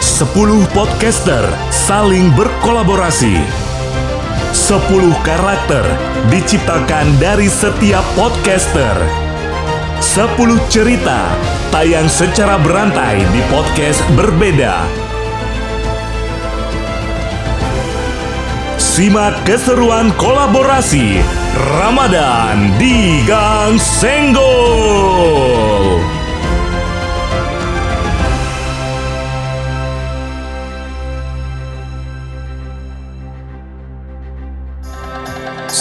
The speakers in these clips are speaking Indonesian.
Sepuluh podcaster saling berkolaborasi. Sepuluh karakter diciptakan dari setiap podcaster. Sepuluh cerita tayang secara berantai di podcast berbeda. Simak keseruan kolaborasi Ramadan di Gang Senggol.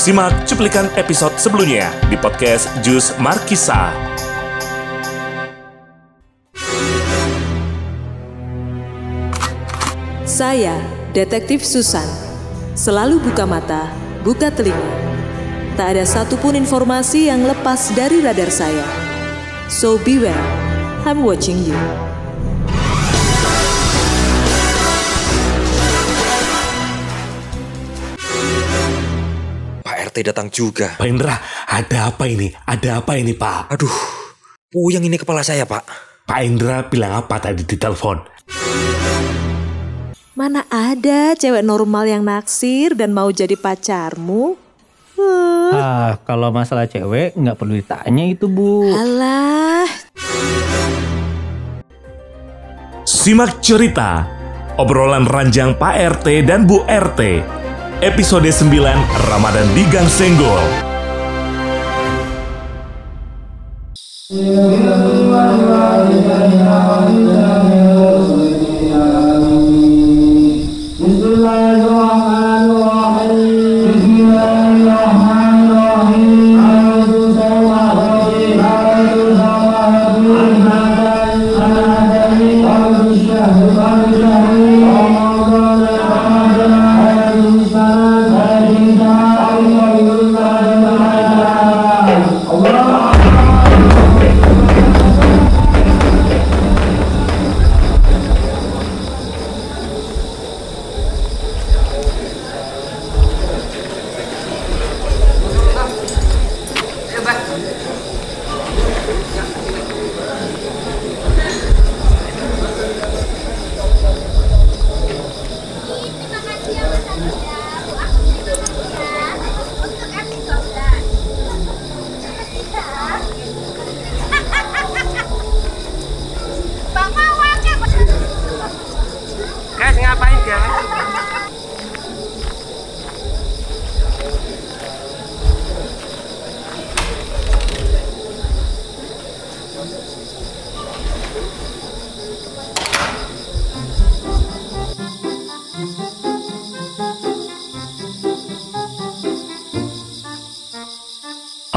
Simak cuplikan episode sebelumnya di podcast Jus Markisa. Saya, Detektif Susan, selalu buka mata, buka telinga. Tak ada satupun informasi yang lepas dari radar saya. So beware, I'm watching you. RT datang juga. Pak Indra, ada apa ini? Ada apa ini, Pak? Aduh, puyeng ini kepala saya, Pak. Pak Indra bilang apa tadi di telepon? Mana ada cewek normal yang naksir dan mau jadi pacarmu? Huh, Ah, kalau masalah cewek nggak perlu ditanya itu bu. alah, Simak cerita obrolan ranjang Pak RT dan Bu RT. Episode 9 Ramadan di Gang Senggol. Terima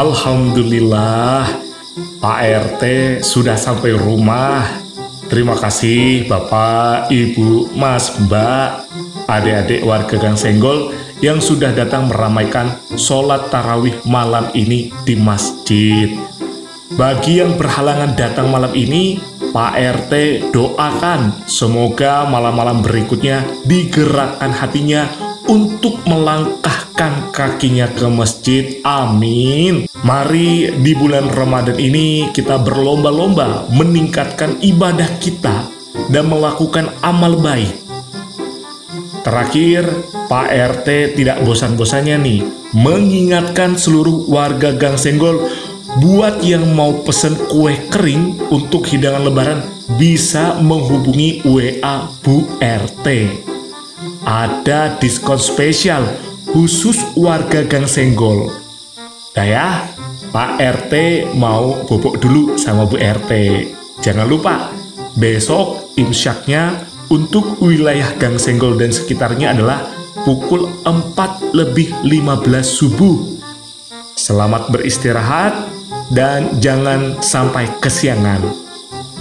Alhamdulillah, Pak RT sudah sampai rumah. Terima kasih Bapak, Ibu, Mas, Mbak, adik-adik warga Gang Senggol yang sudah datang meramaikan sholat tarawih malam ini di masjid. Bagi yang berhalangan datang malam ini, Pak RT doakan semoga malam-malam berikutnya digerakkan hatinya untuk melangkahkan kakinya ke masjid. Amin. Mari di bulan Ramadan ini kita berlomba-lomba meningkatkan ibadah kita dan melakukan amal baik. Terakhir, Pak RT tidak bosan-bosannya nih mengingatkan seluruh warga Gang Senggol buat yang mau pesen kue kering untuk hidangan lebaran bisa menghubungi WA Bu RT. Ada diskon spesial khusus warga Gang Senggol. Dah ya, Pak RT mau bobok dulu sama Bu RT. Jangan lupa, besok imsyaknya untuk wilayah Gang Senggol dan sekitarnya adalah pukul 4 lebih 15 subuh. Selamat beristirahat dan jangan sampai kesiangan.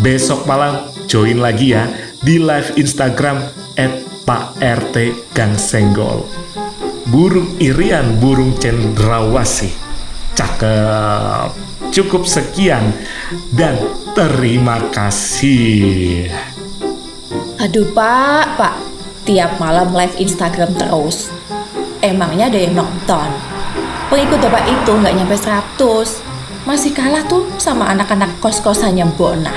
Besok malam join lagi ya di live Instagram at Pak RT Gang Senggol. Burung irian, burung cendrawasih. Cakep. Cukup sekian dan terima kasih. Aduh pak, pak, tiap malam live Instagram terus. Emangnya ada yang nonton? Pengikut bapak itu nggak nyampe 100. Masih kalah tuh sama anak-anak kos-kosannya Bona.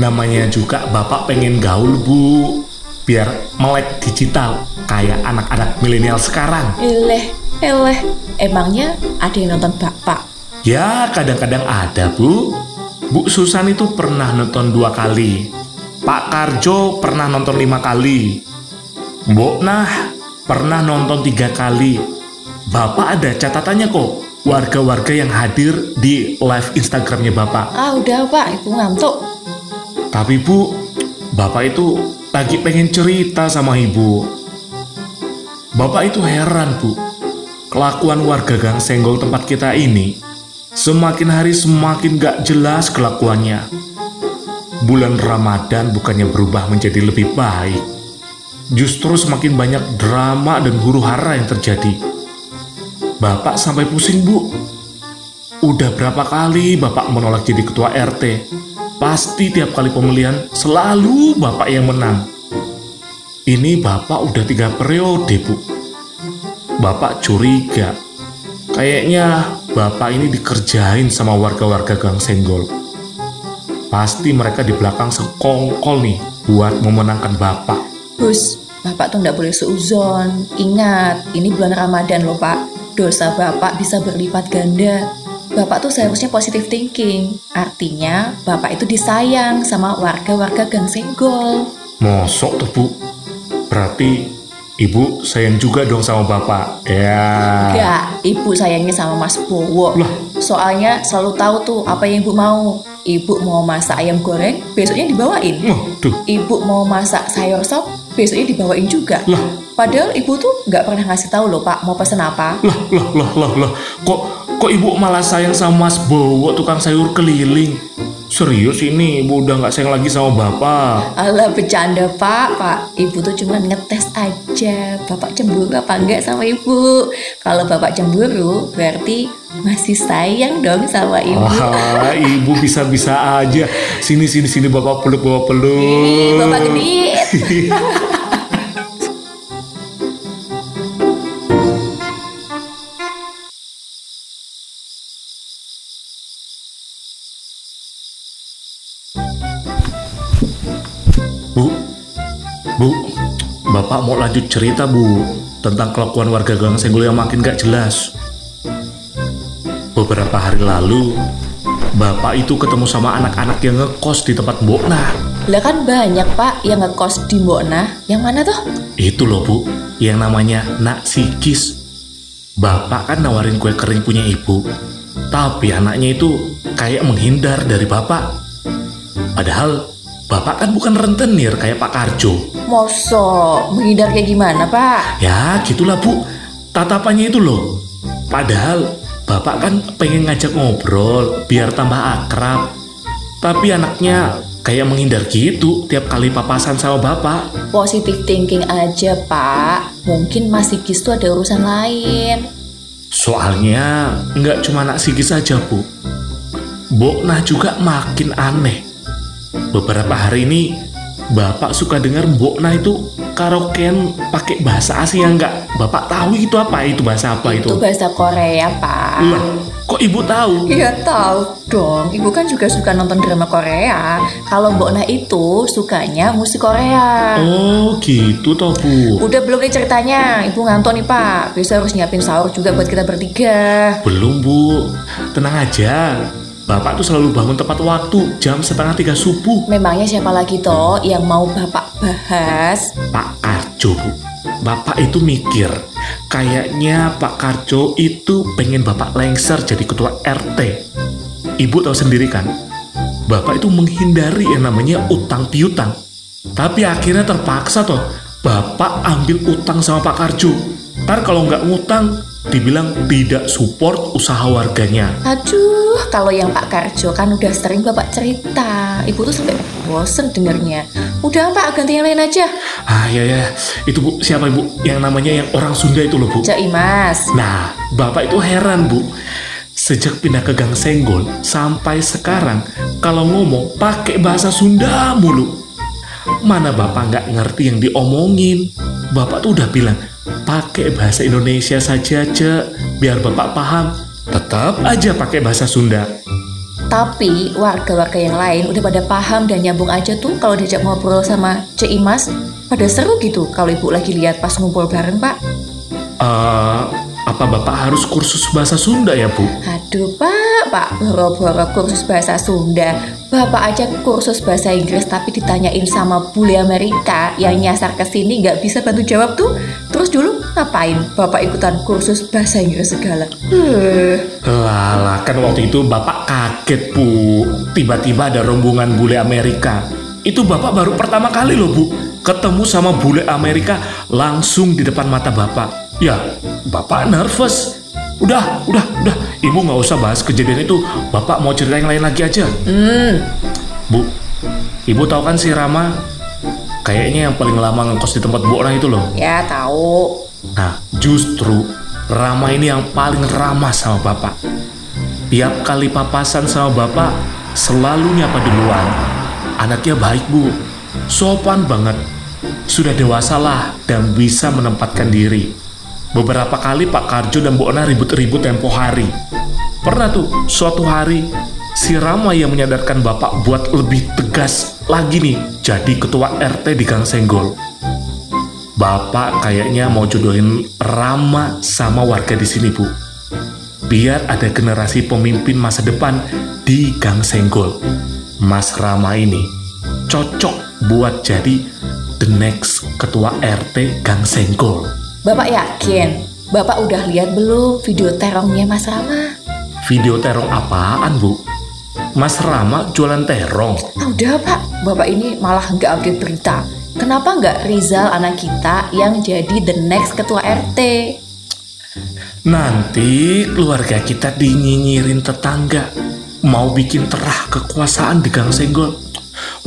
namanya juga bapak pengen gaul bu. Biar melek digital kayak anak-anak milenial sekarang. Eleh, eleh. Emangnya ada yang nonton bapak? Ya kadang-kadang ada bu. Bu Susan itu pernah nonton dua kali. Pak Karjo pernah nonton lima kali. Mbok Nah pernah nonton tiga kali. Bapak ada catatannya kok. Warga-warga yang hadir di live Instagramnya Bapak. Ah udah pak, ibu ngantuk. Tapi Bu, Bapak itu lagi pengen cerita sama Ibu. Bapak itu heran Bu. Kelakuan warga Gang Senggol tempat kita ini semakin hari semakin gak jelas kelakuannya. Bulan Ramadan bukannya berubah menjadi lebih baik. Justru semakin banyak drama dan huru hara yang terjadi. Bapak sampai pusing bu. Udah berapa kali Bapak menolak jadi ketua RT? Pasti tiap kali pemilihan selalu Bapak yang menang. Ini Bapak udah tiga periode, Bu. Bapak curiga. Kayaknya Bapak ini dikerjain sama warga-warga Gang Senggol. Pasti mereka di belakang sekongkol nih buat memenangkan Bapak. Gus, bapak tuh nggak boleh seuzon. Ingat, ini bulan Ramadan loh pak. Dosa bapak bisa berlipat ganda. Bapak tuh seharusnya positive thinking. Artinya, bapak itu disayang sama warga-warga Gang Senggol. Mosok tuh, Bu. Berarti Ibu sayang juga dong sama Bapak. Ya. Enggak, ibu sayangnya sama Mas Bowo. Lah. Soalnya selalu tahu tuh apa yang ibu mau. Ibu mau masak ayam goreng, besoknya dibawain. Waduh. Ibu mau masak sayur sop, besoknya dibawain juga. Lah. Padahal ibu tuh nggak pernah ngasih tahu loh pak mau pesen apa. Lah, lah, lah, lah, lah. Kok, kok ibu malah sayang sama Mas Bowo tukang sayur keliling? Serius ini, ibu udah nggak sayang lagi sama bapak. Alah bercanda pak, pak. Ibu tuh cuma ngetes aja. Bapak cemburu apa enggak sama ibu? Kalau bapak cemburu, berarti masih sayang dong sama ibu. Ah, ibu bisa-bisa aja. Sini, sini, sini, bapak peluk, bapak peluk. Ih, bapak genit. Bapak mau lanjut cerita Bu tentang kelakuan warga Gang Senggol yang makin gak jelas. Beberapa hari lalu, Bapak itu ketemu sama anak-anak yang ngekos di tempat Mbok Nah. Lah kan banyak pak yang ngekos di Mbok Nah. Yang mana tuh? Itu loh Bu, yang namanya Nak Sikis. Bapak kan nawarin kue kering punya ibu, tapi anaknya itu kayak menghindar dari Bapak. Padahal Bapak kan bukan rentenir kayak Pak Karjo. Mosok menghindar kayak gimana pak? Ya gitulah bu Tatapannya itu loh Padahal bapak kan pengen ngajak ngobrol Biar tambah akrab Tapi anaknya kayak menghindar gitu Tiap kali papasan sama bapak Positive thinking aja pak. Mungkin Mas Sigis tuh ada urusan lain. Soalnya nggak cuma anak Sigis saja bu Mbok Nah juga makin aneh Beberapa hari ini Bapak suka dengar Mbok Nah itu karaokean pakai bahasa asing yang nggak Bapak tahu itu apa itu bahasa apa itu? Itu bahasa Korea pak. Lah, kok ibu tahu? Iya tahu dong. Ibu kan juga suka nonton drama Korea. Kalau Mbok Nah itu sukanya musik Korea. Oh gitu toh bu Udah belum nih ceritanya? Ibu ngantuk nih pak. Besok harus nyiapin sahur juga buat kita bertiga. Belum bu Tenang aja Bapak tuh selalu bangun tepat waktu Jam setengah tiga subuh. Memangnya siapa lagi toh yang mau bapak bahas? Pak Karjo bu. Bapak itu mikir Kayaknya Pak Karjo itu pengen Bapak lengser jadi ketua RT Ibu tahu sendiri kan Bapak itu menghindari yang namanya utang piutang. Tapi akhirnya terpaksa toh Bapak ambil utang sama Pak Karjo. Ntar kalau nggak ngutang Dibilang tidak support usaha warganya Aduh, kalau yang Pak Karjo kan udah sering bapak cerita. Ibu tuh sampai bosen dengernya. Udah pak, ganti yang lain aja. Ah ya ya, itu bu siapa ibu? Yang namanya yang orang Sunda itu loh bu. Cak Imas. Nah, bapak itu heran bu. Sejak pindah ke Gang Senggol sampai sekarang, kalau ngomong pakai bahasa Sunda mulu. Mana bapak nggak ngerti yang diomongin? Bapak tuh udah bilang pakai bahasa Indonesia saja cek, biar bapak paham. Tetap aja pakai bahasa Sunda. Tapi warga-warga yang lain udah pada paham dan nyambung aja tuh kalau diajak ngobrol sama Cek Imas. Pada seru gitu kalau ibu lagi lihat pas ngumpul bareng pak. Eh, apa bapak harus kursus bahasa Sunda ya bu? Aduh pak, pak boro-boro kursus bahasa Sunda. Bapak aja kursus bahasa Inggris tapi ditanyain sama bule Amerika yang nyasar ke sini nggak bisa bantu jawab tuh. Terus dulu ngapain bapak ikutan kursus bahasa Inggris segala? Eh, Lala, kan waktu itu bapak kaget bu. Tiba-tiba ada rombongan bule Amerika. Itu bapak baru pertama kali loh bu. Ketemu sama bule Amerika langsung di depan mata bapak. Ya, bapak nervous. Udah, udah, udah. Ibu nggak usah bahas kejadian itu. Bapak mau cerita yang lain lagi aja. Bu, ibu tahu kan si Rama? Kayaknya yang paling lama ngekos di tempat Bu Ona itu loh. ya tahu. Nah, justru Rama ini yang paling ramah sama bapak. Tiap kali papasan sama bapak, selalu nyapa duluan. Anaknya baik bu, sopan banget. Sudah dewasa lah dan bisa menempatkan diri. Beberapa kali Pak Karjo dan Bu Ona ribut-ribut tempo hari. Pernah tuh, suatu hari, si Rama yang menyadarkan bapak buat lebih tegas lagi nih jadi ketua RT di Gang Senggol. Bapak kayaknya mau jodohin Rama sama warga di sini, Bu. Biar ada generasi pemimpin masa depan di Gang Senggol. Mas Rama ini cocok buat jadi the next ketua RT Gang Senggol. Bapak yakin? Bapak udah lihat belum video terongnya Mas Rama? Video terong apaan, Bu? Mas Rama jualan terong. Ah, udah pak, bapak ini malah nggak update berita. Kenapa nggak Rizal anak kita yang jadi the next ketua RT? Nanti keluarga kita dinyinyirin tetangga mau bikin terah kekuasaan di Gang Senggol.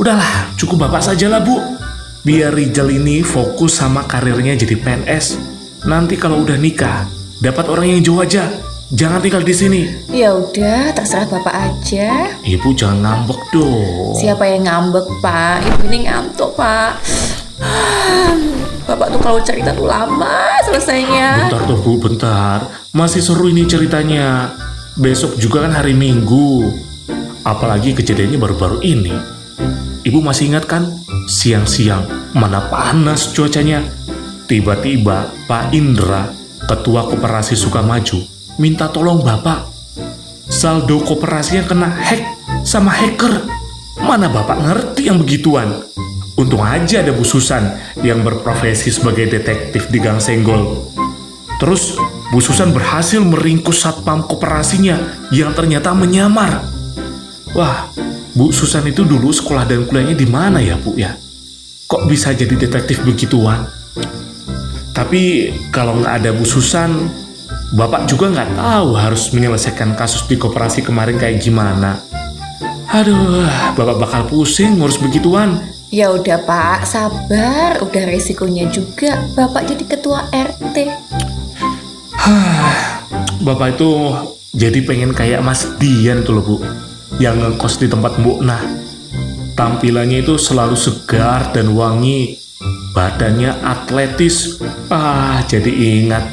Udahlah, cukup bapak saja lah bu. Biar Rizal ini fokus sama karirnya jadi PNS. Nanti kalau udah nikah, dapat orang yang jauh aja. Jangan tinggal di sini. Ya udah, terserah bapak aja. Ibu jangan ngambek dong. Siapa yang ngambek pak? Ibu ini ngantuk pak. Bapak tuh kalau cerita tuh lama selesainya. Bentar tuh bu, bentar. Masih seru ini ceritanya. Besok juga kan hari Minggu. Apalagi kejadiannya baru-baru ini. Ibu masih ingat kan? Siang-siang, mana panas cuacanya. Tiba-tiba Pak Indra, Ketua Koperasi Sukamaju, minta tolong Bapak. Saldo koperasinya kena hack sama hacker. Mana Bapak ngerti yang begituan? Untung aja ada Bu Susan yang berprofesi sebagai detektif di Gang Senggol. Terus Bu Susan berhasil meringkus satpam koperasinya yang ternyata menyamar. Wah, Bu Susan itu dulu sekolah dan kuliahnya di mana ya Bu ya? Kok bisa jadi detektif begituan? Tapi kalau nggak ada Bu Susan, Bapak juga nggak tahu harus menyelesaikan kasus di koperasi kemarin kayak gimana. Aduh, Bapak bakal pusing ngurus begituan. Ya udah pak, sabar. Udah resikonya juga. Bapak jadi ketua RT. Bapak itu jadi pengen kayak Mas Dian tuh loh Bu Yang ngekos di tempat Mbok Nah Tampilannya itu selalu segar dan wangi Badannya atletis Ah jadi ingat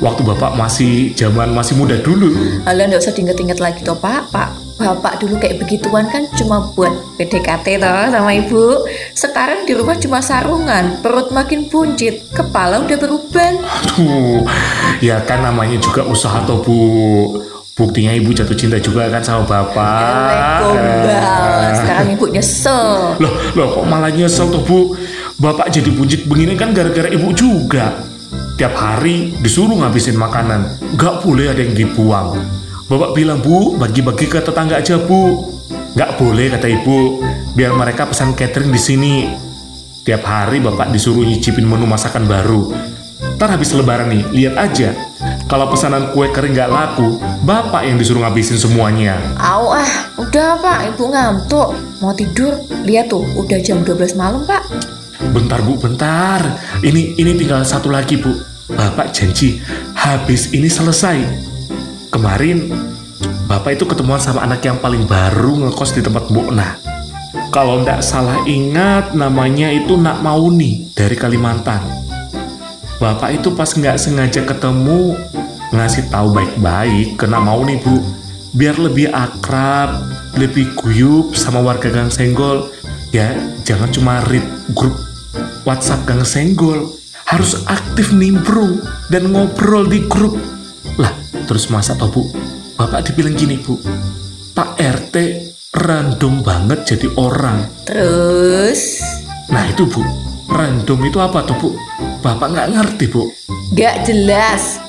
Waktu Bapak masih zaman masih muda dulu Kalian nggak usah diinget-inget lagi toh pak. Pak, bapak dulu kayak begituan kan cuma buat PDKT toh sama ibu. Sekarang di rumah cuma sarungan, perut makin buncit, kepala udah beruban. Aduh Ya kan namanya juga usaha toh Bu Buktinya ibu jatuh cinta juga kan sama Bapak. Gombal. Sekarang ibu nyesel. Loh, loh kok malah nyesel tuh bu? Bapak jadi buncit begini kan gara-gara ibu juga. Tiap hari disuruh ngabisin makanan. Gak boleh ada yang dibuang. Bapak bilang bu bagi-bagi ke tetangga aja bu. Gak boleh kata ibu. Biar mereka pesan catering di sini. Tiap hari bapak disuruh nyicipin menu masakan baru. Ntar habis lebaran nih, lihat aja. Kalau pesanan kue kering gak laku Bapak yang disuruh ngabisin semuanya Au ah, udah pak, ibu ngantuk. Mau tidur? Lihat tuh, udah jam 12 malam pak. Bentar bu, bentar. Ini ini tinggal satu lagi bu. Bapak janji habis ini selesai. Kemarin bapak itu ketemuan sama anak yang paling baru ngekos di tempat Bu Nah. Kalau ndak salah ingat namanya itu Nak Mauni dari Kalimantan. Bapak itu pas nggak sengaja ketemu ngasih tahu baik-baik ke Nak Mauni bu. Biar lebih akrab, lebih guyup sama warga Gang Senggol. Ya, jangan cuma read grup WhatsApp Gang Senggol. Harus aktif nimbrung dan ngobrol di grup. Lah, terus masa toh bu? Bapak dibilang gini bu, Pak RT random banget jadi orang. Terus, Nah itu bu, random itu apa tuh bu? Bapak nggak ngerti bu. gak jelas.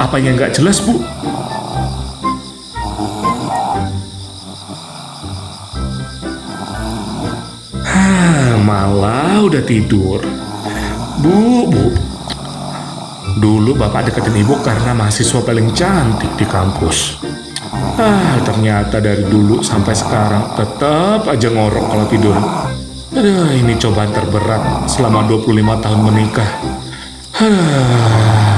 Apa yang nggak jelas bu? Hah, malah udah tidur. Bu, bu. Dulu bapak deketin ibu karena mahasiswa paling cantik di kampus. Ah, ternyata dari dulu sampai sekarang tetap aja ngorok kalau tidur. Aduh, ini cobaan terberat selama 25 tahun menikah. Hah.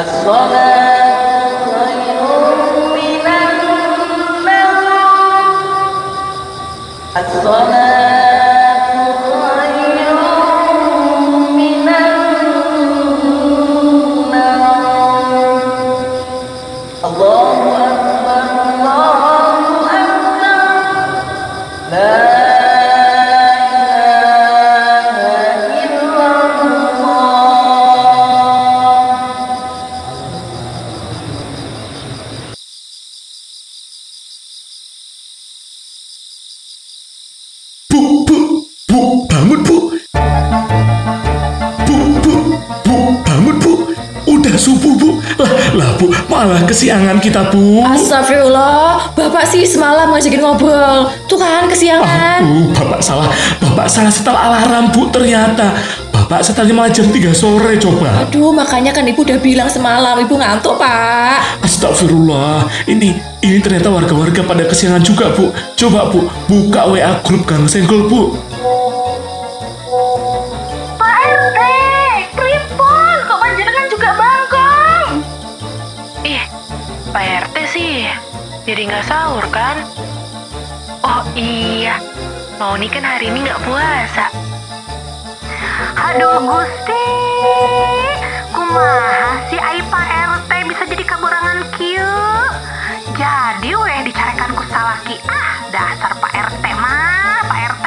Bu, Lah, bu, malah kesiangan kita bu. Astagfirullah, bapak sih semalam ngajakin ngobrol. Tuh kan kesiangan. Uh, bapak salah, bapak salah setel alarm bu ternyata. Bapak setelnya malah jam 3 sore coba. Aduh, makanya kan ibu udah bilang semalam ibu ngantuk pak. Astagfirullah, ini ini ternyata warga-warga pada kesiangan juga bu. Coba bu, buka WA grup Gang Senggol bu. Jadi nggak sahur kan? Oh iya, mau nih kan hari ini nggak puasa. Aduh Gusti, kumaha si ai Pak RT bisa jadi kaburangan kieu? Jadi weh dicarekan ku salaki ah dasar Pak RT mah Pak RT.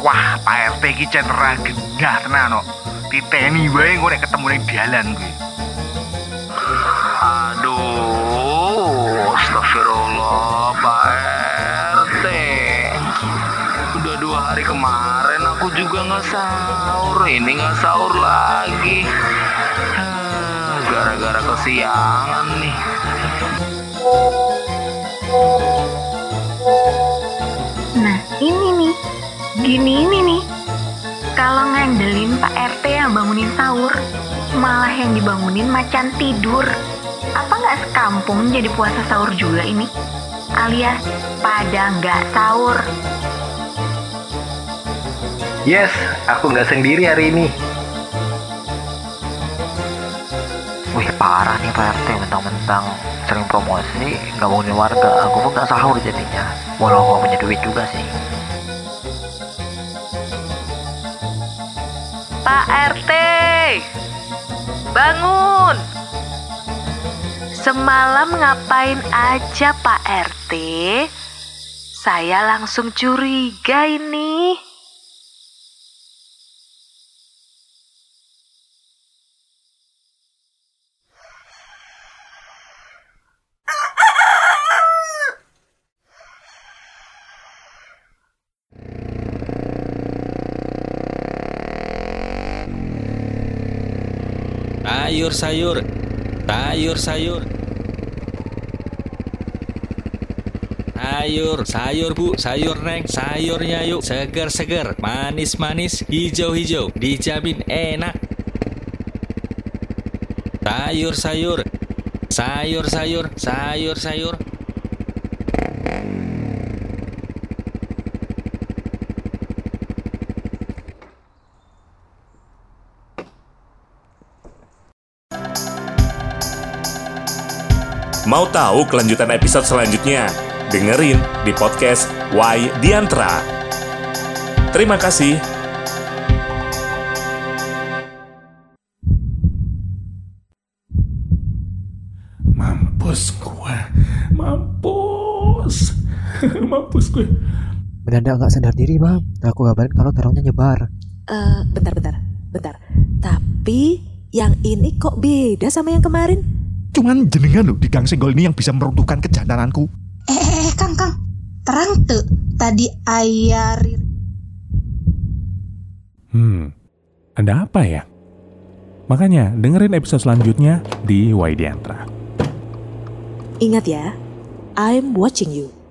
Wah, Pak RT iki cenderung gendah tenan kok. Titeni wae engko ketemu ning dalan kuwi. Pak RT. Udah dua hari kemarin aku juga nggak sahur, ini nggak sahur lagi. Hah, Gara-gara kesiangan nih. Nah ini nih, gini ini nih. Kalau ngandelin Pak RT yang bangunin sahur, malah yang dibangunin macan tidur. Apa nggak sekampung jadi puasa sahur juga ini? Alias pada nggak sahur. Yes, aku nggak sendiri hari ini. Wih parah nih Pak RT mentang-mentang sering promosi nggak bangunin warga. Aku pun nggak sahur jadinya. Walau nggak punya duit juga sih. Pak RT, bangun. Semalam ngapain aja Pak RT? Saya langsung curiga ini. Sayur sayur. Sayur. Sayur. Sayur, sayur bu, sayur neng, sayurnya yuk. Seger-seger, manis-manis, hijau-hijau. Dijamin enak. Sayur-sayur Sayur-sayur, sayur-sayur Mau tahu kelanjutan episode selanjutnya? Dengerin di podcast Why Diantra. Terima kasih. Mampus gue. Mampus. Mampus gue. Mendadak nggak sadar diri, Bang. Aku kabarin kalau terongnya nyebar. Eh, bentar, bentar, bentar. Tapi yang ini kok beda sama yang kemarin? Cuman jenengan loh di Gang Senggol ini yang bisa meruntuhkan kejantananku. Eh, eh, eh, Kang, Kang. Terang tuh. Tadi ayah. Hmm, ada apa ya? Makanya dengerin episode selanjutnya di Waidiantra. Ingat ya, I'm watching you.